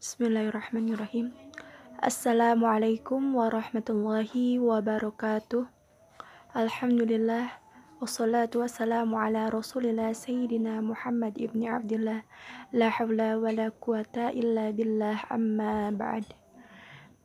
Bismillahirrahmanirrahim. Assalamualaikum warahmatullahi wabarakatuh. Alhamdulillah wassalatu wassalamu ala Rasulillah Sayyidina Muhammad ibni Abdullah. La hawla wa la quwata illa billah amma ba'd.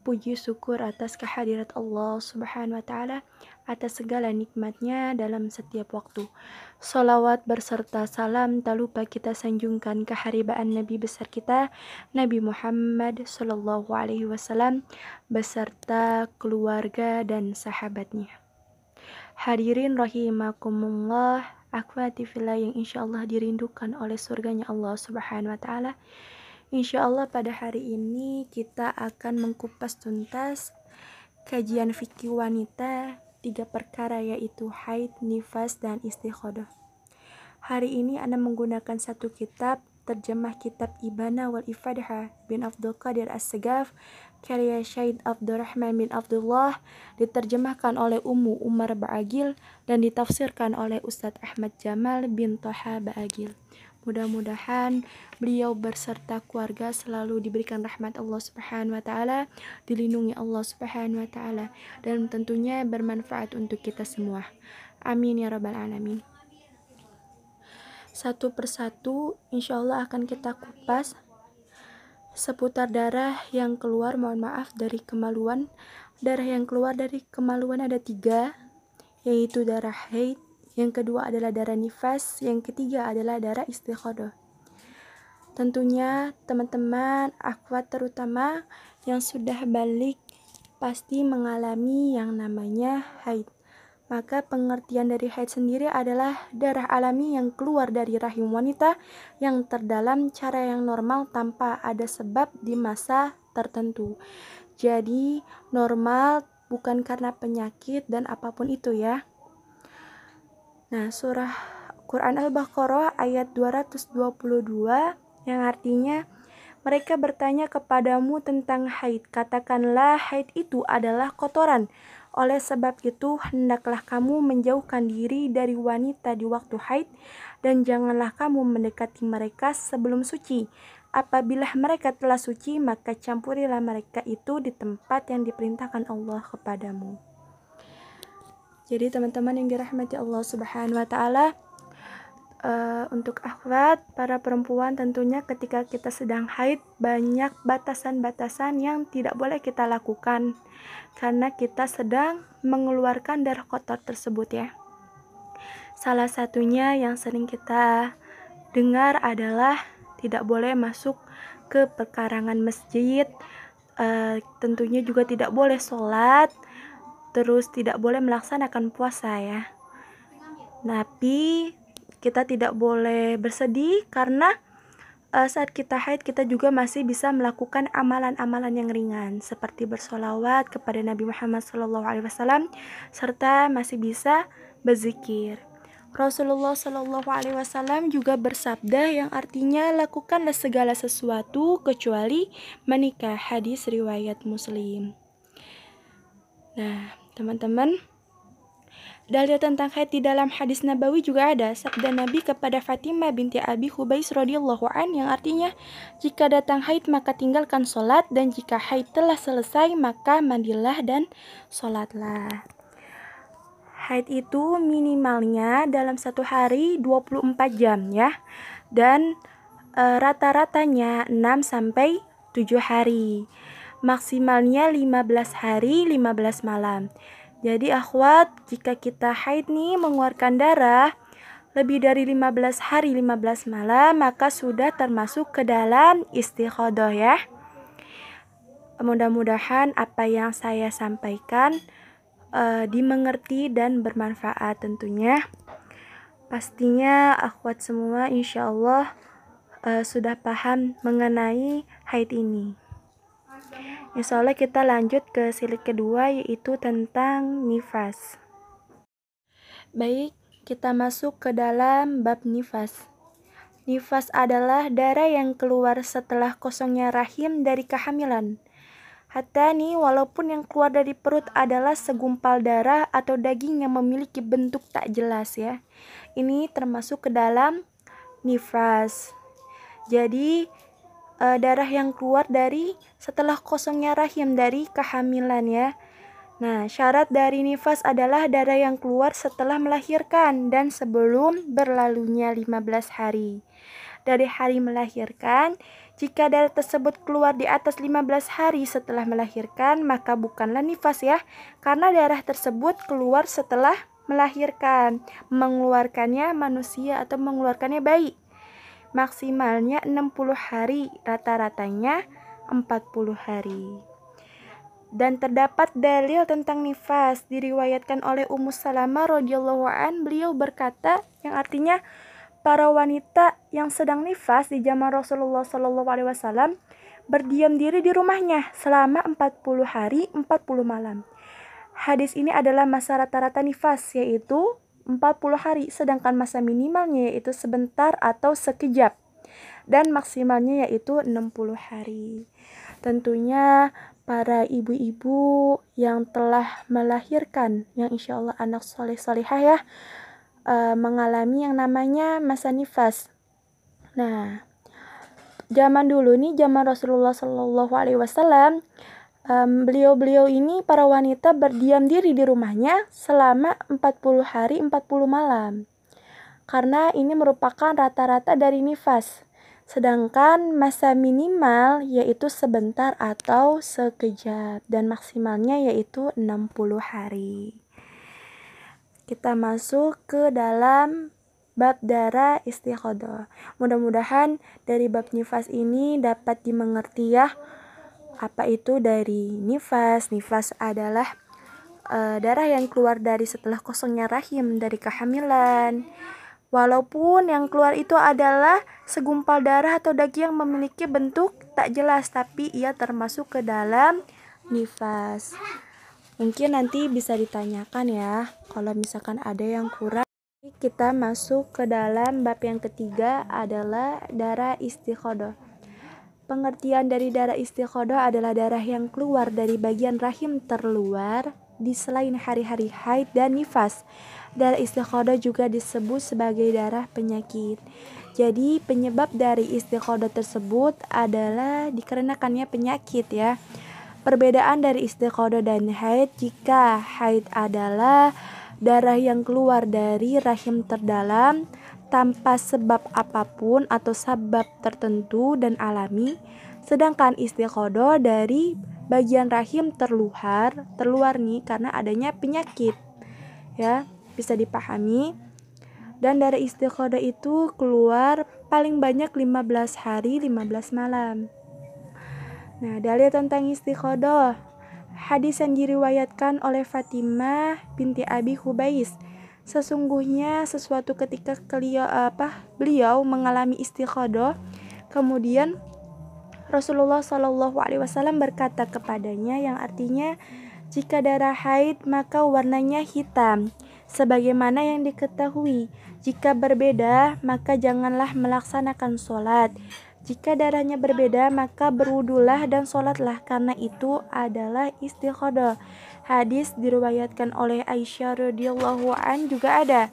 Puji syukur atas kehadirat Allah Subhanahu wa taala atas segala nikmatnya dalam setiap waktu. Salawat berserta salam tak lupa kita sanjungkan keharibaan Nabi besar kita Nabi Muhammad Sallallahu Alaihi Wasallam beserta keluarga dan sahabatnya. Hadirin rahimakumullah, akhwati fillah yang insya Allah dirindukan oleh surganya Allah Subhanahu Wa Taala. Insya Allah pada hari ini kita akan mengkupas tuntas kajian fikih wanita tiga perkara yaitu haid, nifas, dan istikhodah. Hari ini Anda menggunakan satu kitab terjemah kitab Ibana wal Ifadha bin Abdul Qadir As-Segaf karya Syed Abdurrahman bin Abdullah diterjemahkan oleh Ummu Umar Ba'agil dan ditafsirkan oleh Ustadz Ahmad Jamal bin Toha Ba'agil. Mudah-mudahan beliau berserta keluarga selalu diberikan rahmat Allah Subhanahu wa taala, dilindungi Allah Subhanahu wa taala dan tentunya bermanfaat untuk kita semua. Amin ya rabbal alamin. Satu persatu insya Allah akan kita kupas seputar darah yang keluar mohon maaf dari kemaluan darah yang keluar dari kemaluan ada tiga yaitu darah haid yang kedua adalah darah nifas, yang ketiga adalah darah istikhadah. Tentunya teman-teman akhwat terutama yang sudah balik pasti mengalami yang namanya haid. Maka pengertian dari haid sendiri adalah darah alami yang keluar dari rahim wanita yang terdalam cara yang normal tanpa ada sebab di masa tertentu. Jadi normal bukan karena penyakit dan apa pun itu ya. Nah, surah Quran Al-Baqarah ayat 222 yang artinya mereka bertanya kepadamu tentang haid. Katakanlah haid itu adalah kotoran. Oleh sebab itu, hendaklah kamu menjauhkan diri dari wanita di waktu haid dan janganlah kamu mendekati mereka sebelum suci. Apabila mereka telah suci, maka campurilah mereka itu di tempat yang diperintahkan Allah kepadamu. Jadi teman-teman yang dirahmati Allah Subhanahu wa taala uh, untuk akhwat para perempuan tentunya ketika kita sedang haid banyak batasan-batasan yang tidak boleh kita lakukan karena kita sedang mengeluarkan darah kotor tersebut ya. Salah satunya yang sering kita dengar adalah tidak boleh masuk ke pekarangan masjid, uh, tentunya juga tidak boleh sholat, terus tidak boleh melaksanakan puasa ya. Tapi kita tidak boleh bersedih karena uh, saat kita haid kita juga masih bisa melakukan amalan-amalan yang ringan seperti bersolawat kepada Nabi Muhammad SAW serta masih bisa berzikir. Rasulullah Wasallam juga bersabda yang artinya lakukanlah segala sesuatu kecuali menikah hadis riwayat Muslim. Nah, teman-teman. Dalil tentang haid di dalam hadis Nabawi juga ada sabda Nabi kepada Fatimah binti Abi Hubais radhiyallahu an yang artinya jika datang haid maka tinggalkan sholat dan jika haid telah selesai maka mandilah dan sholatlah. Haid itu minimalnya dalam satu hari 24 jam ya dan e, rata-ratanya 6 sampai 7 hari maksimalnya 15 hari 15 malam. Jadi akhwat, jika kita haid nih mengeluarkan darah lebih dari 15 hari 15 malam, maka sudah termasuk ke dalam istikhadah ya. Mudah-mudahan apa yang saya sampaikan uh, dimengerti dan bermanfaat tentunya. Pastinya akhwat semua insya Allah uh, sudah paham mengenai haid ini. Insya Allah kita lanjut ke silik kedua yaitu tentang nifas. Baik, kita masuk ke dalam bab nifas. Nifas adalah darah yang keluar setelah kosongnya rahim dari kehamilan. Hatta nih, walaupun yang keluar dari perut adalah segumpal darah atau daging yang memiliki bentuk tak jelas ya. Ini termasuk ke dalam nifas. Jadi, uh, darah yang keluar dari setelah kosongnya rahim dari kehamilan ya. Nah, syarat dari nifas adalah darah yang keluar setelah melahirkan dan sebelum berlalunya 15 hari. Dari hari melahirkan, jika darah tersebut keluar di atas 15 hari setelah melahirkan, maka bukanlah nifas ya, karena darah tersebut keluar setelah melahirkan, mengeluarkannya manusia atau mengeluarkannya bayi. Maksimalnya 60 hari, rata-ratanya 40 hari. Dan terdapat dalil tentang nifas diriwayatkan oleh Ummu Salamah radhiyallahu an beliau berkata yang artinya para wanita yang sedang nifas di zaman Rasulullah Shallallahu alaihi wasallam berdiam diri di rumahnya selama 40 hari 40 malam. Hadis ini adalah masa rata-rata nifas yaitu 40 hari sedangkan masa minimalnya yaitu sebentar atau sekejap dan maksimalnya yaitu 60 hari. Tentunya para ibu-ibu yang telah melahirkan yang insya Allah anak soleh solehah ya uh, mengalami yang namanya masa nifas. Nah, zaman dulu nih zaman Rasulullah Shallallahu Alaihi Wasallam um, beliau-beliau ini para wanita berdiam diri di rumahnya selama 40 hari 40 malam. Karena ini merupakan rata-rata dari nifas. Sedangkan masa minimal yaitu sebentar atau sekejap dan maksimalnya yaitu 60 hari. Kita masuk ke dalam bab darah istikhodoh. Mudah-mudahan dari bab nifas ini dapat dimengerti ya apa itu dari nifas. Nifas adalah uh, darah yang keluar dari setelah kosongnya rahim dari kehamilan Walaupun yang keluar itu adalah segumpal darah atau daging yang memiliki bentuk tak jelas, tapi ia termasuk ke dalam nifas. Mungkin nanti bisa ditanyakan ya, kalau misalkan ada yang kurang. Kita masuk ke dalam bab yang ketiga adalah darah istikhodoh. Pengertian dari darah istikhodoh adalah darah yang keluar dari bagian rahim terluar di selain hari-hari haid dan nifas Darah istikhodah juga disebut sebagai darah penyakit. Jadi penyebab dari istikhodah tersebut adalah dikarenakannya penyakit ya. Perbedaan dari istikhodah dan haid jika haid adalah darah yang keluar dari rahim terdalam tanpa sebab apa pun atau sebab tertentu dan alami sedangkan istikhodah dari bagian rahim terluar terluar nih karena adanya penyakit ya bisa dipahami. Dan dari istiqodah itu keluar paling banyak 15 hari 15 malam. Nah, dalil tentang istiqodah. Hadis yang diriwayatkan oleh Fatimah binti Abi Hubais. Sesungguhnya sesuatu ketika beliau apa beliau mengalami istiqodah, kemudian Rasulullah Wasallam berkata kepadanya yang artinya jika darah haid maka warnanya hitam sebagaimana yang diketahui. Jika berbeda, maka janganlah melaksanakan sholat. Jika darahnya berbeda, maka berwudulah dan sholatlah, karena itu adalah istikhodah. Hadis diriwayatkan oleh Aisyah radhiyallahu an juga ada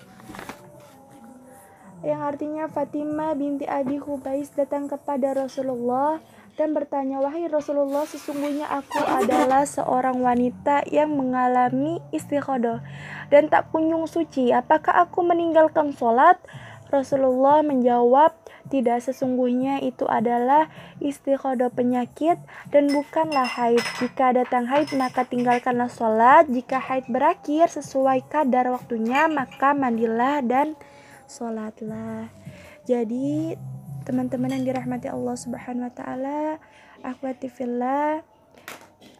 yang artinya Fatimah binti Abi Hubais datang kepada Rasulullah dan bertanya, "Wahai Rasulullah, sesungguhnya aku adalah seorang wanita yang mengalami istikhodah dan tak kunjung suci. Apakah aku meninggalkan sholat? Rasulullah menjawab, tidak sesungguhnya itu adalah istikhodah penyakit dan bukanlah haid. Jika datang haid maka tinggalkanlah sholat. Jika haid berakhir sesuai kadar waktunya maka mandilah dan sholatlah. Jadi teman-teman yang dirahmati Allah Subhanahu Wa Taala, akhwati fillah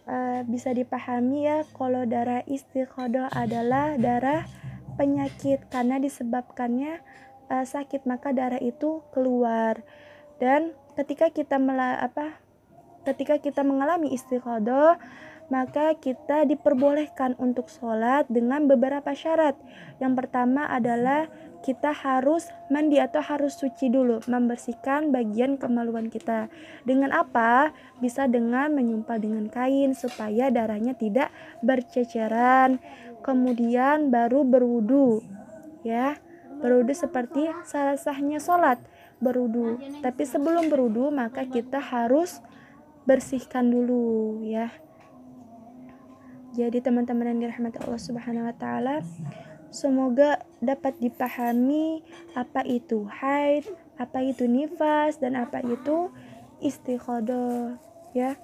uh, bisa dipahami ya kalau darah istiqodoh adalah darah penyakit karena disebabkannya uh, sakit maka darah itu keluar dan ketika kita mela apa ketika kita mengalami istiqodoh maka kita diperbolehkan untuk sholat dengan beberapa syarat. Yang pertama adalah kita harus mandi atau harus suci dulu, membersihkan bagian kemaluan kita. Dengan apa? Bisa dengan menyumpal dengan kain supaya darahnya tidak berceceran. Kemudian baru berwudu, ya. Berwudu seperti salah sahnya sholat. berudu tapi sebelum berudu maka kita harus bersihkan dulu ya jadi teman-teman yang dirahmati Allah Subhanahu wa taala semoga dapat dipahami apa itu haid, apa itu nifas dan apa itu istikhadah ya.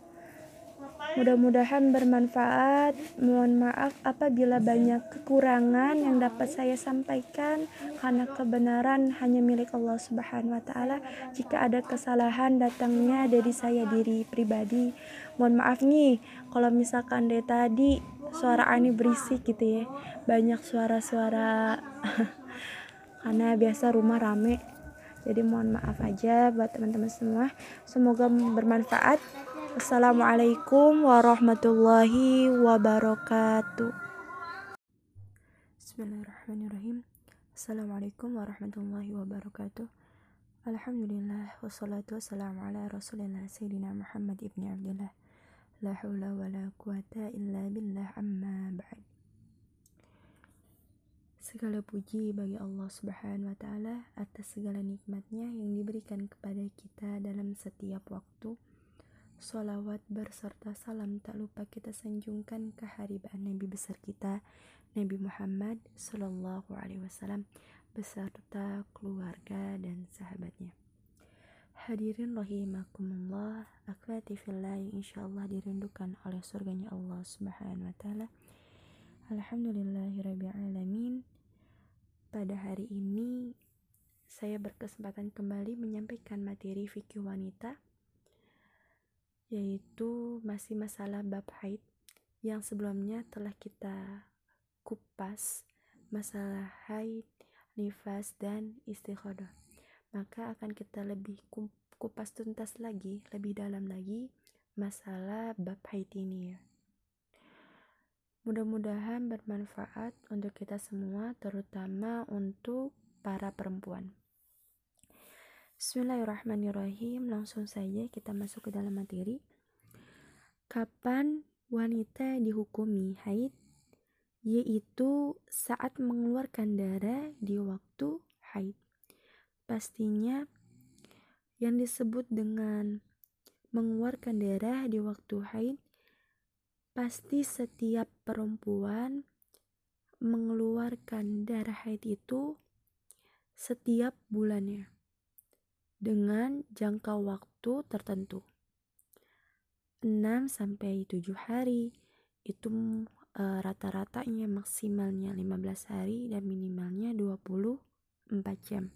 Mudah-mudahan bermanfaat. Mohon maaf apabila banyak kekurangan yang dapat saya sampaikan karena kebenaran hanya milik Allah Subhanahu wa taala. Jika ada kesalahan datangnya dari saya diri pribadi. Mohon maaf nih kalau misalkan dari tadi suara ani berisik gitu ya. Banyak suara-suara karena biasa rumah rame. Jadi mohon maaf aja buat teman-teman semua. Semoga bermanfaat. Assalamualaikum warahmatullahi wabarakatuh. Bismillahirrahmanirrahim. Assalamualaikum warahmatullahi wabarakatuh. Alhamdulillah wassalatu wassalamu ala Rasulillah Sayyidina Muhammad ibni Abdullah. La haula wa la quwata illa billah amma ba'd. Segala puji bagi Allah Subhanahu wa taala atas segala nikmatnya yang diberikan kepada kita dalam setiap waktu Salawat berserta salam tak lupa kita sanjungkan ke haribaan Nabi besar kita Nabi Muhammad Sallallahu Alaihi Wasallam beserta keluarga dan sahabatnya. Hadirin rahimakumullah, akhwati fillah yang insyaallah dirindukan oleh surganya Allah Subhanahu wa taala. Alhamdulillahirabbil Pada hari ini saya berkesempatan kembali menyampaikan materi fikih wanita yaitu masih masalah bab haid yang sebelumnya telah kita kupas masalah haid, nifas, dan istikhadah. Maka akan kita lebih kupas tuntas lagi, lebih dalam lagi masalah bab haid ini ya. Mudah-mudahan bermanfaat untuk kita semua, terutama untuk para perempuan. Bismillahirrahmanirrahim. Langsung saja kita masuk ke dalam materi. Kapan wanita dihukumi haid? Yaitu saat mengeluarkan darah di waktu haid. Pastinya yang disebut dengan mengeluarkan darah di waktu haid pasti setiap perempuan mengeluarkan darah haid itu setiap bulannya dengan jangka waktu tertentu. 6 sampai 7 hari itu e, rata-ratanya maksimalnya 15 hari dan minimalnya 24 jam.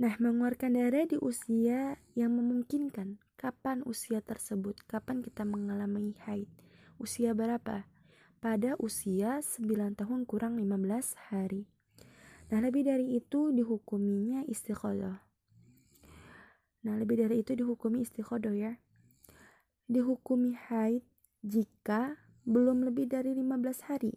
Nah, mengeluarkan darah di usia yang memungkinkan. Kapan usia tersebut? Kapan kita mengalami haid? Usia berapa? Pada usia 9 tahun kurang 15 hari. Nah, lebih dari itu dihukuminya istiqolah. Nah, lebih dari itu dihukumi istikhodoh ya. Dihukumi haid jika belum lebih dari 15 hari.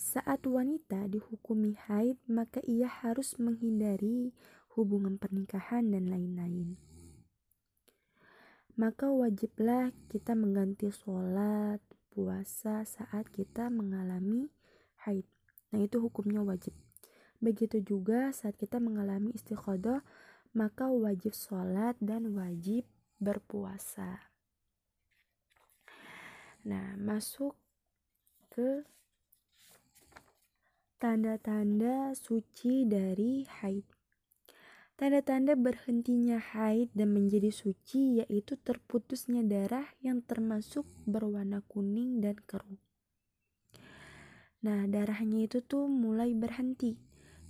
Saat wanita dihukumi haid, maka ia harus menghindari hubungan pernikahan dan lain-lain. Maka wajiblah kita mengganti sholat, puasa saat kita mengalami haid. Nah itu hukumnya wajib. Begitu juga saat kita mengalami istikhodoh, maka wajib sholat dan wajib berpuasa. Nah, masuk ke tanda-tanda suci dari haid. Tanda-tanda berhentinya haid dan menjadi suci yaitu terputusnya darah yang termasuk berwarna kuning dan keruh. Nah, darahnya itu tuh mulai berhenti.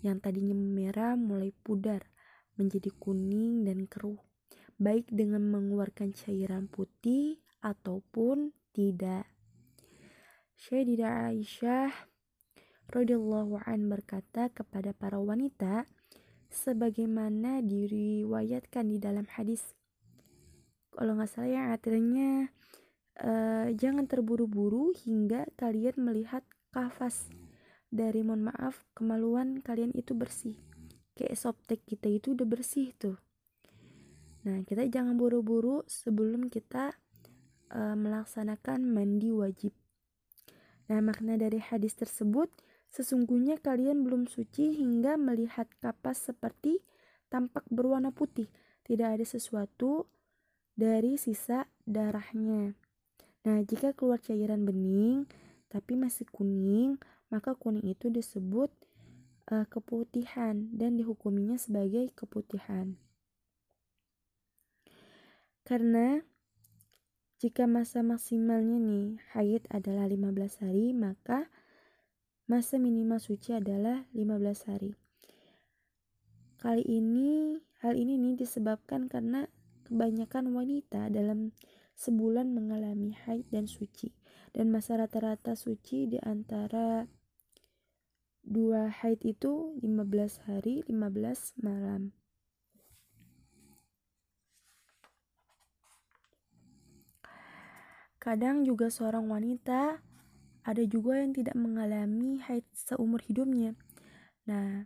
Yang tadinya merah mulai pudar menjadi kuning dan keruh, baik dengan mengeluarkan cairan putih ataupun tidak. Syedidah Aisyah radhiyallahu an berkata kepada para wanita sebagaimana diriwayatkan di dalam hadis kalau nggak salah yang artinya uh, jangan terburu-buru hingga kalian melihat kafas dari mohon maaf kemaluan kalian itu bersih kayak softtek kita itu udah bersih tuh nah kita jangan buru-buru sebelum kita uh, melaksanakan mandi wajib nah makna dari hadis tersebut Sesungguhnya kalian belum suci hingga melihat kapas seperti tampak berwarna putih. Tidak ada sesuatu dari sisa darahnya. Nah, jika keluar cairan bening tapi masih kuning, maka kuning itu disebut uh, keputihan dan dihukuminya sebagai keputihan. Karena jika masa maksimalnya nih haid adalah 15 hari, maka masa minimal suci adalah 15 hari. Kali ini, hal ini nih disebabkan karena kebanyakan wanita dalam sebulan mengalami haid dan suci. Dan masa rata-rata suci di antara dua haid itu 15 hari, 15 malam. Kadang juga seorang wanita ada juga yang tidak mengalami haid seumur hidupnya. Nah,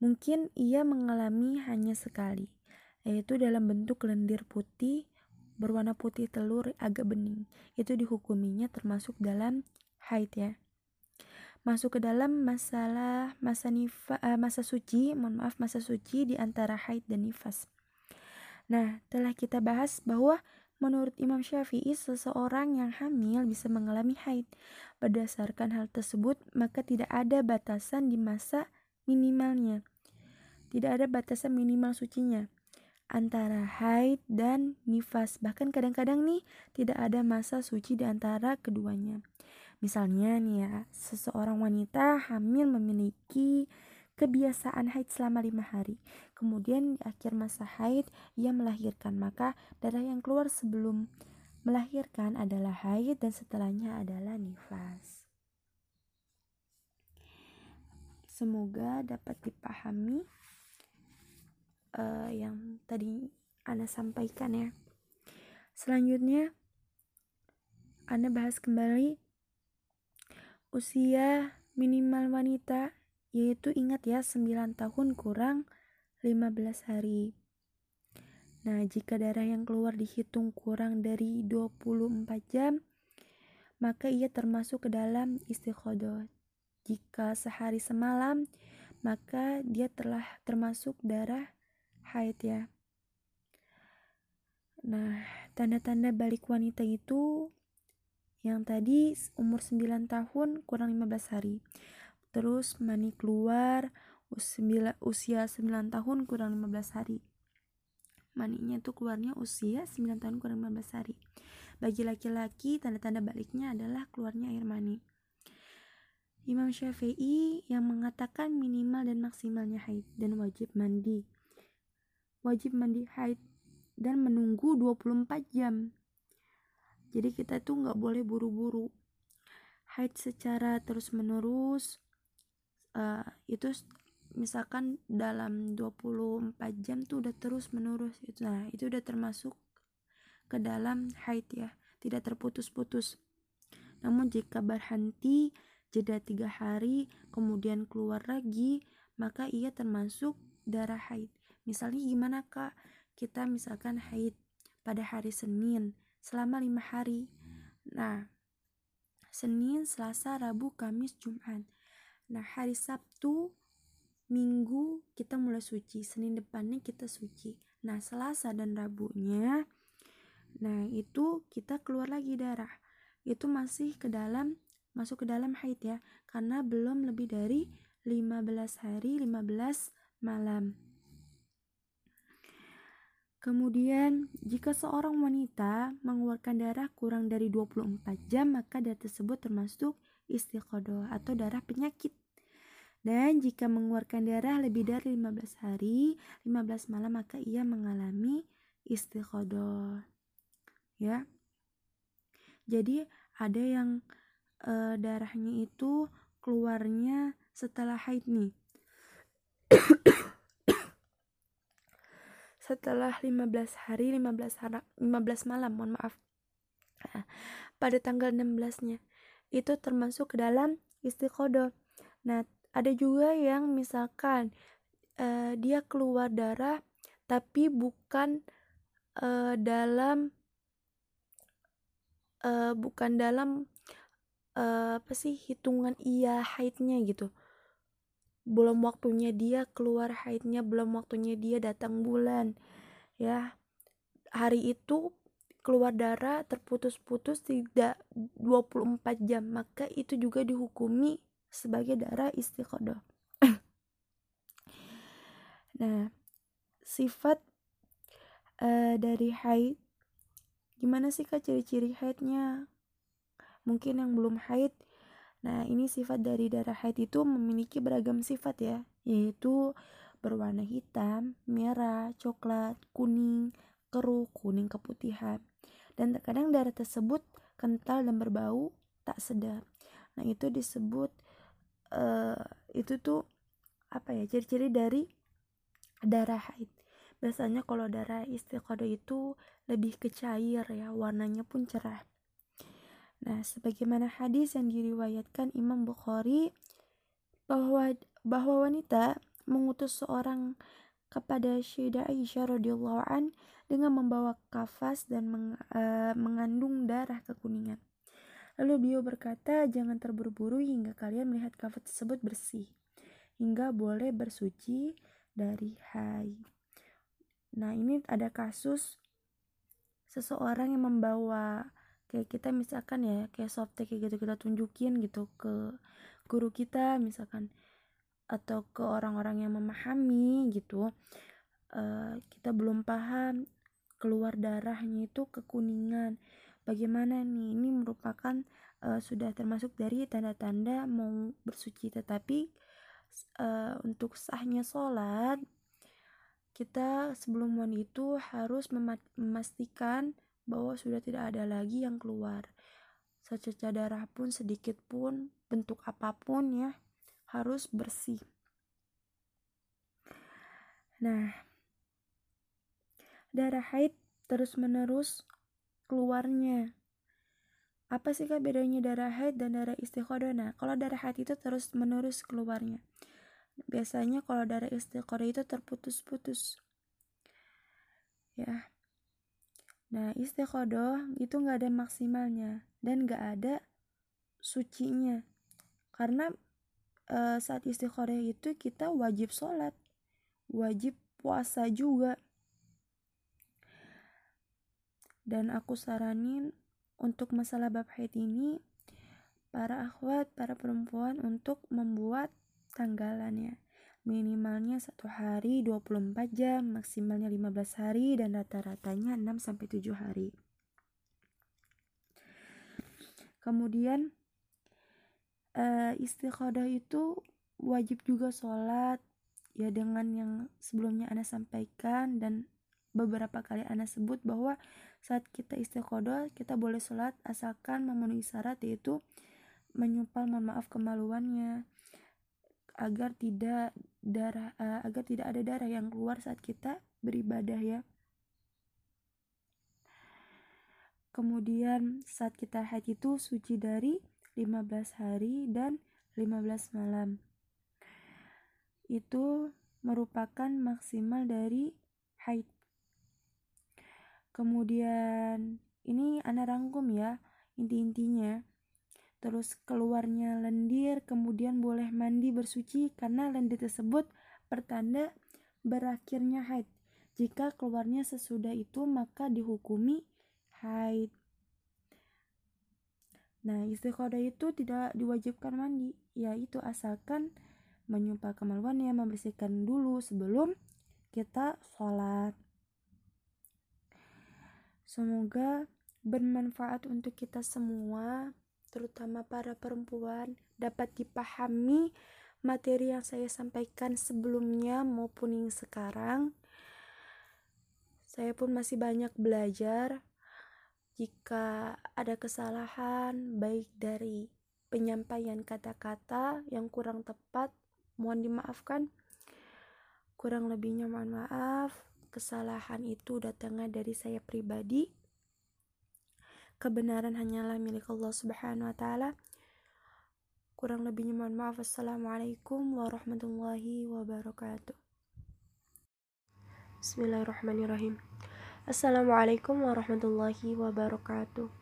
mungkin ia mengalami hanya sekali, yaitu dalam bentuk lendir putih berwarna putih telur agak bening. Itu dihukuminya termasuk dalam haid ya. Masuk ke dalam masalah masa nifa, uh, masa suci, mohon maaf masa suci di antara haid dan nifas. Nah, telah kita bahas bahwa Menurut Imam Syafi'i, seseorang yang hamil bisa mengalami haid. Berdasarkan hal tersebut, maka tidak ada batasan di masa minimalnya. Tidak ada batasan minimal sucinya antara haid dan nifas. Bahkan kadang-kadang nih tidak ada masa suci di antara keduanya. Misalnya nih ya, seseorang wanita hamil memiliki kebiasaan haid selama lima hari. Kemudian di akhir masa haid ia melahirkan, maka darah yang keluar sebelum melahirkan adalah haid dan setelahnya adalah nifas. Semoga dapat dipahami uh, yang tadi Anda sampaikan ya. Selanjutnya, Anda bahas kembali usia minimal wanita yaitu ingat ya 9 tahun kurang 15 hari. Nah, jika darah yang keluar dihitung kurang dari 24 jam, maka ia termasuk ke dalam istikhodoh. Jika sehari semalam, maka dia telah termasuk darah haid ya. Nah, tanda-tanda balik wanita itu yang tadi umur 9 tahun kurang 15 hari. Terus mani keluar usia, usia 9 tahun kurang 15 hari. Maninya itu keluarnya usia 9 tahun kurang 15 hari. Bagi laki-laki tanda-tanda baliknya adalah keluarnya air mani. Imam Syafi'i yang mengatakan minimal dan maksimalnya haid dan wajib mandi. Wajib mandi haid dan menunggu 24 jam jadi kita tuh nggak boleh buru-buru. Haid secara terus menerus uh, itu misalkan dalam 24 jam tuh udah terus menerus itu nah itu udah termasuk ke dalam haid ya tidak terputus-putus. Namun jika berhenti jeda tiga hari kemudian keluar lagi maka ia termasuk darah haid. Misalnya gimana kak? Kita misalkan haid pada hari Senin selama lima hari nah Senin Selasa Rabu Kamis Jumat Nah, hari Sabtu, Minggu kita mulai suci, Senin depannya kita suci. Nah, Selasa dan Rabunya nah itu kita keluar lagi darah. Itu masih ke dalam masuk ke dalam haid ya, karena belum lebih dari 15 hari, 15 malam. Kemudian, jika seorang wanita mengeluarkan darah kurang dari 24 jam, maka darah tersebut termasuk istiqodoh atau darah penyakit. Dan jika mengeluarkan darah lebih dari 15 hari, 15 malam maka ia mengalami istiqodoh. Ya. Jadi ada yang e, darahnya itu keluarnya setelah haid nih. Setelah 15 hari 15 hari, 15 malam mohon maaf nah, pada tanggal 16-nya itu termasuk ke dalam istiqodo. Nah, ada juga yang misalkan uh, dia keluar darah tapi bukan uh, dalam uh, bukan dalam uh, apa sih hitungan iya haidnya gitu belum waktunya dia keluar haidnya belum waktunya dia datang bulan ya. Hari itu keluar darah terputus-putus tidak 24 jam maka itu juga dihukumi sebagai darah istiqodoh. Nah sifat uh, dari haid. Gimana sih kak ciri-ciri haidnya? Mungkin yang belum haid nah ini sifat dari darah haid itu memiliki beragam sifat ya yaitu berwarna hitam merah coklat kuning keruh kuning keputihan dan terkadang darah tersebut kental dan berbau tak sedap. Nah, itu disebut uh, itu tuh apa ya? Ciri-ciri dari darah haid. Biasanya kalau darah istiqodah itu lebih ke cair ya, warnanya pun cerah. Nah, sebagaimana hadis yang diriwayatkan Imam Bukhari bahwa bahwa wanita mengutus seorang kepada Syeda Aisyah radhiyallahu an dengan membawa kafas dan meng, uh, mengandung darah kekuningan. Lalu beliau berkata, jangan terburu-buru hingga kalian melihat kafas tersebut bersih, hingga boleh bersuci dari haid. Nah ini ada kasus seseorang yang membawa kayak kita misalkan ya kayak softtek kayak gitu kita tunjukin gitu ke guru kita misalkan atau ke orang-orang yang memahami gitu uh, kita belum paham keluar darahnya itu kekuningan bagaimana nih? Ini merupakan uh, sudah termasuk dari tanda-tanda mau bersuci. Tetapi uh, untuk sahnya sholat kita sebelum mandi itu harus memastikan bahwa sudah tidak ada lagi yang keluar secerca darah pun sedikit pun bentuk apa pun ya harus bersih. Nah, darah haid terus-menerus keluarnya. Apa sih kak bedanya darah haid dan darah istiqodah? Nah, kalau darah haid itu terus-menerus keluarnya. Biasanya kalau darah istiqodah itu terputus-putus. Ya. Nah, istiqodah itu nggak ada maksimalnya dan nggak ada sucinya. Karena uh, saat istiqoroh itu kita wajib sholat wajib puasa juga dan aku saranin untuk masalah bab haid ini para akhwat, para perempuan untuk membuat tanggalannya minimalnya satu hari 24 jam maksimalnya 15 hari dan rata-ratanya 6-7 hari. Kemudian uh, itu wajib juga sholat ya dengan yang sebelumnya Anda sampaikan dan beberapa kali Anda sebut bahwa saat kita istiqodah kita boleh sholat asalkan memenuhi syarat yaitu menyumpal mohon maaf kemaluannya agar tidak darah uh, agar tidak ada darah yang keluar saat kita beribadah ya kemudian saat kita haid itu suci dari 15 hari dan 15 malam. Itu merupakan maksimal dari haid. Kemudian ini anak rangkum ya inti-intinya. Terus keluarnya lendir, kemudian boleh mandi bersuci karena lendir tersebut pertanda berakhirnya haid. Jika keluarnya sesudah itu maka dihukumi haid. Nah, istiqodah itu tidak diwajibkan mandi, yaitu asalkan menyumpah kemaluannya, membersihkan dulu sebelum kita sholat. Semoga bermanfaat untuk kita semua, terutama para perempuan, dapat dipahami materi yang saya sampaikan sebelumnya maupun yang sekarang. Saya pun masih banyak belajar jika ada kesalahan baik dari penyampaian kata-kata yang kurang tepat mohon dimaafkan kurang lebihnya mohon maaf kesalahan itu datangnya dari saya pribadi kebenaran hanyalah milik Allah subhanahu wa ta'ala. Kurang lebihnya mohon maaf. Assalamualaikum warahmatullahi wabarakatuh. Bismillahirrahmanirrahim. Assalamualaikum warahmatullahi wabarakatuh.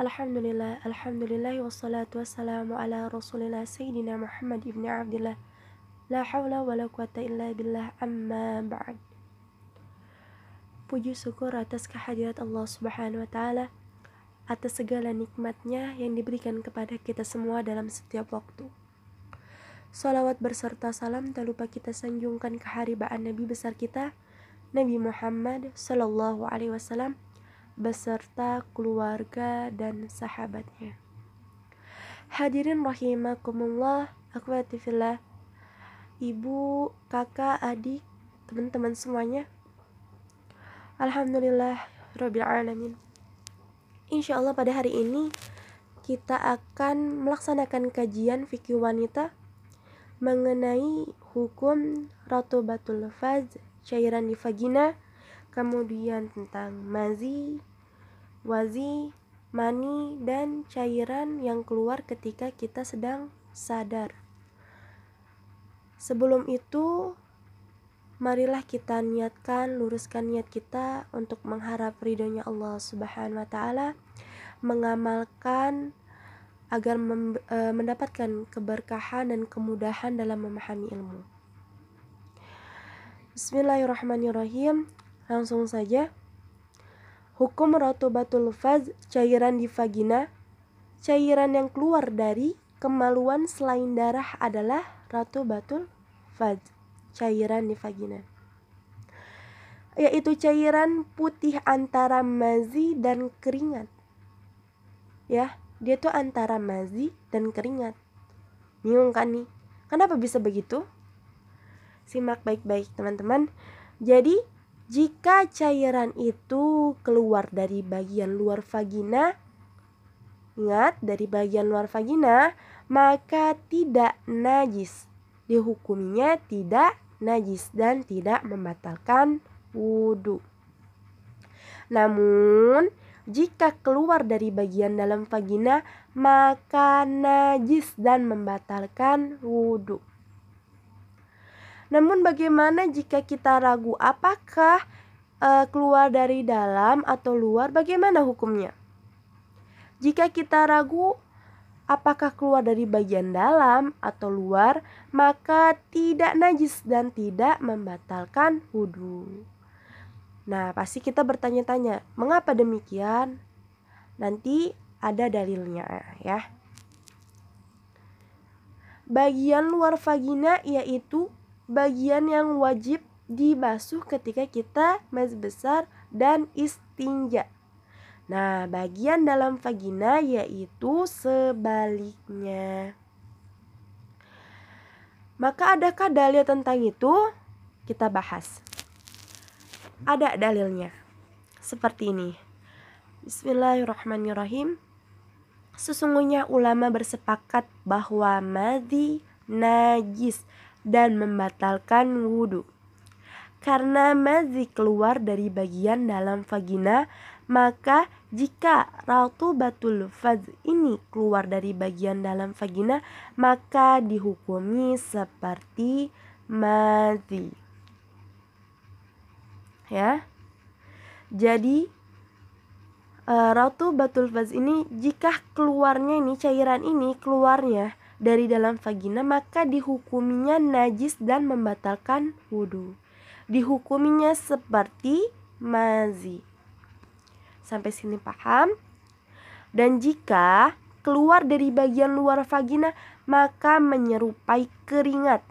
Alhamdulillah, Alhamdulillah wassalatu wassalamu ala rasulillah Sayyidina Muhammad ibn Abdullah. La hawla wa la quwata illa billah amma ba'd. Puji syukur atas kehadirat Allah subhanahu wa ta'ala Atas segala nikmatnya yang diberikan kepada kita semua dalam setiap waktu Salawat berserta salam tak lupa kita sanjungkan keharibaan Nabi besar kita Nabi Muhammad Sallallahu Alaihi Wasallam beserta keluarga dan sahabatnya. Hadirin rahimakumullah, akhwati fillah, ibu, kakak, adik, teman-teman semuanya. Alhamdulillah, Rabbil Alamin. Insya Allah pada hari ini kita akan melaksanakan kajian fikih wanita mengenai hukum ratu batul faz cairan di vagina kemudian tentang mazi wazi, mani, dan cairan yang keluar ketika kita sedang sadar. Sebelum itu, marilah kita niatkan, luruskan niat kita untuk mengharap ridhonya Allah Subhanahu wa taala, mengamalkan agar e, mendapatkan keberkahan dan kemudahan dalam memahami ilmu. Bismillahirrahmanirrahim. Langsung saja Hukum rotobatul faz, cairan di vagina, cairan yang keluar dari kemaluan selain darah adalah rotobatul faz, cairan di vagina. Yaitu cairan putih antara mazi dan keringat. Ya, dia tuh antara mazi dan keringat. Bingung kan nih? Kenapa bisa begitu? Simak baik-baik teman-teman. Jadi jika cairan itu keluar dari bagian luar vagina, ingat dari bagian luar vagina, maka tidak najis. Dihukuminya tidak najis dan tidak membatalkan wudhu. Namun, jika keluar dari bagian dalam vagina, maka najis dan membatalkan wudhu. Namun bagaimana jika kita ragu apakah uh, keluar dari dalam atau luar? Bagaimana hukumnya? Jika kita ragu apakah keluar dari bagian dalam atau luar, maka tidak najis dan tidak membatalkan wudhu. Nah, pasti kita bertanya-tanya, mengapa demikian? Nanti ada dalilnya ya. Bagian luar vagina yaitu bagian yang wajib dibasuh ketika kita mas besar dan istinja. Nah, bagian dalam vagina yaitu sebaliknya. Maka adakah dalil tentang itu? Kita bahas. Ada dalilnya. Seperti ini. Bismillahirrahmanirrahim. Sesungguhnya ulama bersepakat bahwa madi najis dan membatalkan wudhu. Karena mazi keluar dari bagian dalam vagina, maka jika ratu batul faz ini keluar dari bagian dalam vagina, maka dihukumi seperti mazi. Ya. Jadi uh, ratu batul faz ini jika keluarnya ini cairan ini keluarnya dari dalam vagina maka dihukuminya najis dan membatalkan wudhu. Dihukuminya seperti mazi. Sampai sini paham? Dan jika keluar dari bagian luar vagina maka menyerupai keringat.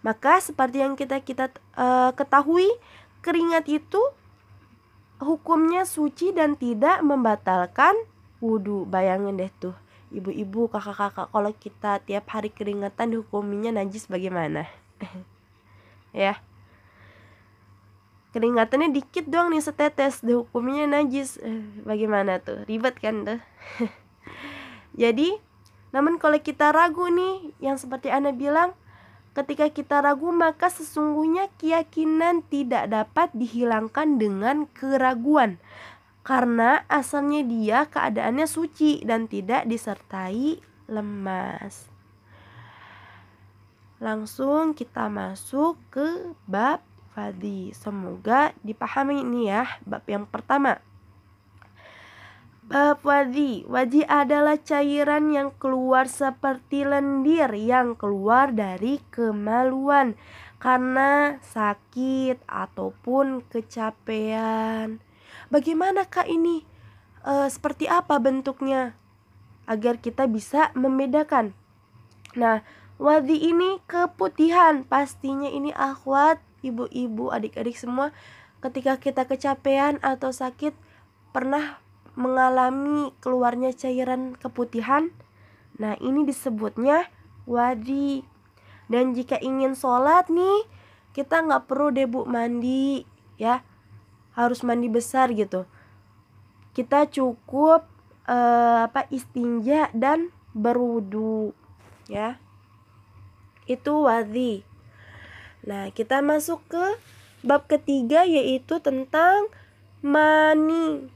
Maka seperti yang kita kita uh, ketahui keringat itu hukumnya suci dan tidak membatalkan wudhu. Bayangin deh tuh ibu-ibu kakak-kakak kalau kita tiap hari keringatan dihukuminya najis bagaimana ya keringatannya dikit doang nih setetes. Dihukuminya najis. Eh, bagaimana tuh? Ribet kan tuh? Jadi namun kalau kita ragu nih yang seperti Anda bilang ketika kita ragu maka sesungguhnya keyakinan tidak dapat dihilangkan dengan keraguan. Karena asalnya dia keadaannya suci dan tidak disertai lemas. Langsung kita masuk ke bab fadi. Semoga dipahami ini ya, bab yang pertama. Bab wadi. Wadi adalah cairan yang keluar seperti lendir yang keluar dari kemaluan karena sakit ataupun kecapean. Bagaimanakah ini? E, seperti apa bentuknya? Agar kita bisa membedakan. Nah, wadi ini keputihan. Pastinya ini akhwat, ibu-ibu, adik-adik semua ketika kita kecapean atau sakit pernah mengalami keluarnya cairan keputihan. Nah, ini disebutnya wadi. Dan jika ingin sholat nih, kita nggak perlu deh bu mandi, ya, harus mandi besar gitu. Kita cukup uh, apa istinja dan berwudu, ya. Itu wadi. Nah, kita masuk ke bab ketiga yaitu tentang mani.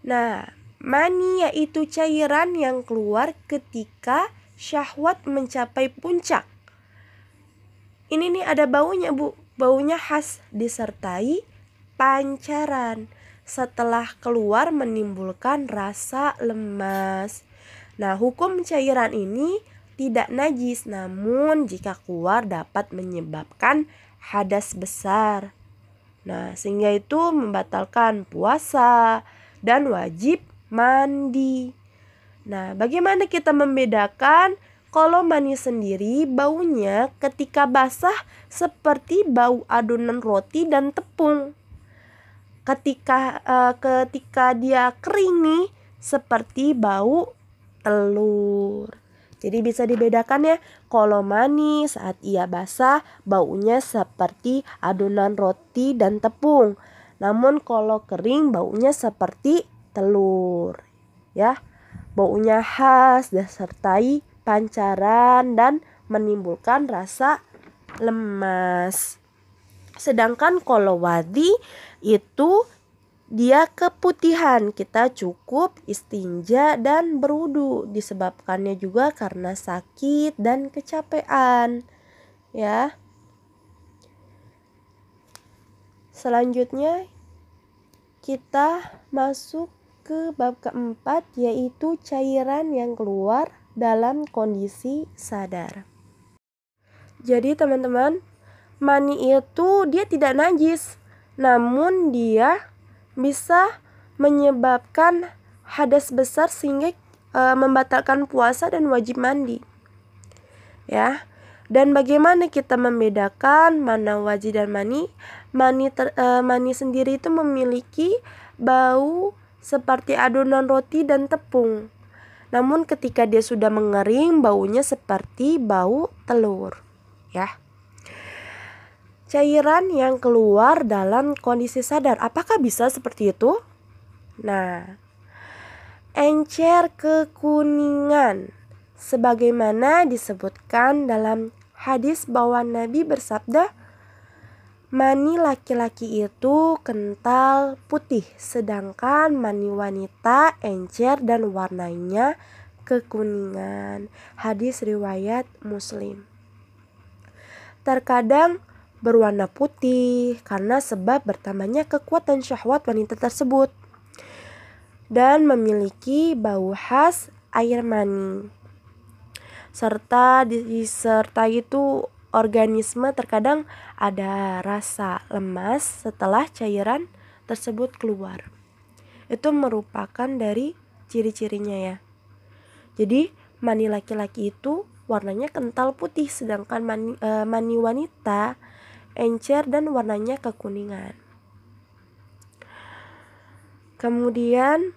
Nah, mani yaitu cairan yang keluar ketika syahwat mencapai puncak. Ini nih ada baunya, Bu. Baunya khas disertai pancaran. Setelah keluar menimbulkan rasa lemas. Nah, hukum cairan ini tidak najis, namun jika keluar dapat menyebabkan hadas besar. Nah, sehingga itu membatalkan puasa, dan wajib mandi. Nah, bagaimana kita membedakan kalau mani sendiri baunya ketika basah seperti bau adonan roti dan tepung. Ketika uh, ketika dia kering nih seperti bau telur. Jadi bisa dibedakan ya, kalau mani saat ia basah baunya seperti adonan roti dan tepung. Namun kalau kering baunya seperti telur. Ya. Baunya khas disertai pancaran dan menimbulkan rasa lemas. Sedangkan kalau wadi itu dia keputihan kita cukup istinja dan berwudu disebabkannya juga karena sakit dan kecapean ya Selanjutnya kita masuk ke bab keempat yaitu cairan yang keluar dalam kondisi sadar. Jadi teman-teman, mani itu dia tidak najis, namun dia bisa menyebabkan hadas besar sehingga e, membatalkan puasa dan wajib mandi. Ya. Dan bagaimana kita membedakan mana wajib dan mani? Mani ter, e, mani sendiri itu memiliki bau seperti adonan roti dan tepung. Namun ketika dia sudah mengering, baunya seperti bau telur, ya. Cairan yang keluar dalam kondisi sadar, apakah bisa seperti itu? Nah, encer kekuningan sebagaimana disebutkan dalam hadis bahwa Nabi bersabda, Mani laki-laki itu kental putih, sedangkan mani wanita encer dan warnanya kekuningan. Hadis riwayat Muslim. Terkadang berwarna putih karena sebab bertambahnya kekuatan syahwat wanita tersebut dan memiliki bau khas air mani serta disertai itu organisme terkadang ada rasa lemas setelah cairan tersebut keluar. Itu merupakan dari ciri-cirinya ya. Jadi mani laki-laki itu warnanya kental putih sedangkan mani, e, mani wanita encer dan warnanya kekuningan. Kemudian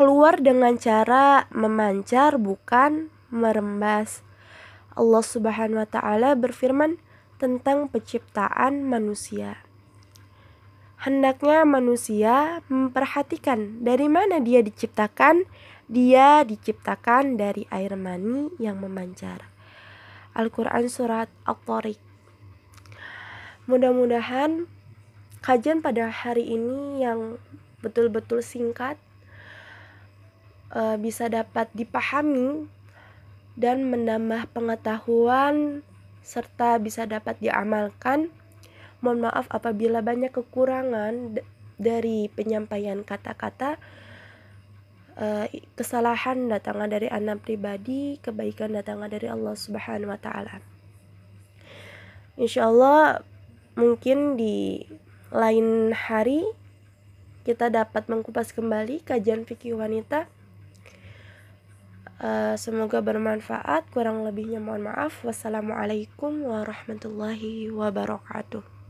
keluar dengan cara memancar bukan merembas. Allah Subhanahu wa taala berfirman tentang penciptaan manusia. Hendaknya manusia memperhatikan dari mana dia diciptakan. Dia diciptakan dari air mani yang memancar. Al-Quran Surat Al-Tariq Mudah-mudahan kajian pada hari ini yang betul-betul singkat uh, bisa dapat dipahami dan menambah pengetahuan serta bisa dapat diamalkan. Mohon maaf apabila banyak kekurangan dari penyampaian kata-kata. uh, kesalahan datangnya dari anak pribadi, kebaikan datangnya dari Allah Subhanahu wa taala. Insyaallah mungkin di lain hari kita dapat mengkupas kembali kajian fikih wanita. Uh, semoga bermanfaat. Kurang lebihnya mohon maaf. Wassalamualaikum warahmatullahi wabarakatuh.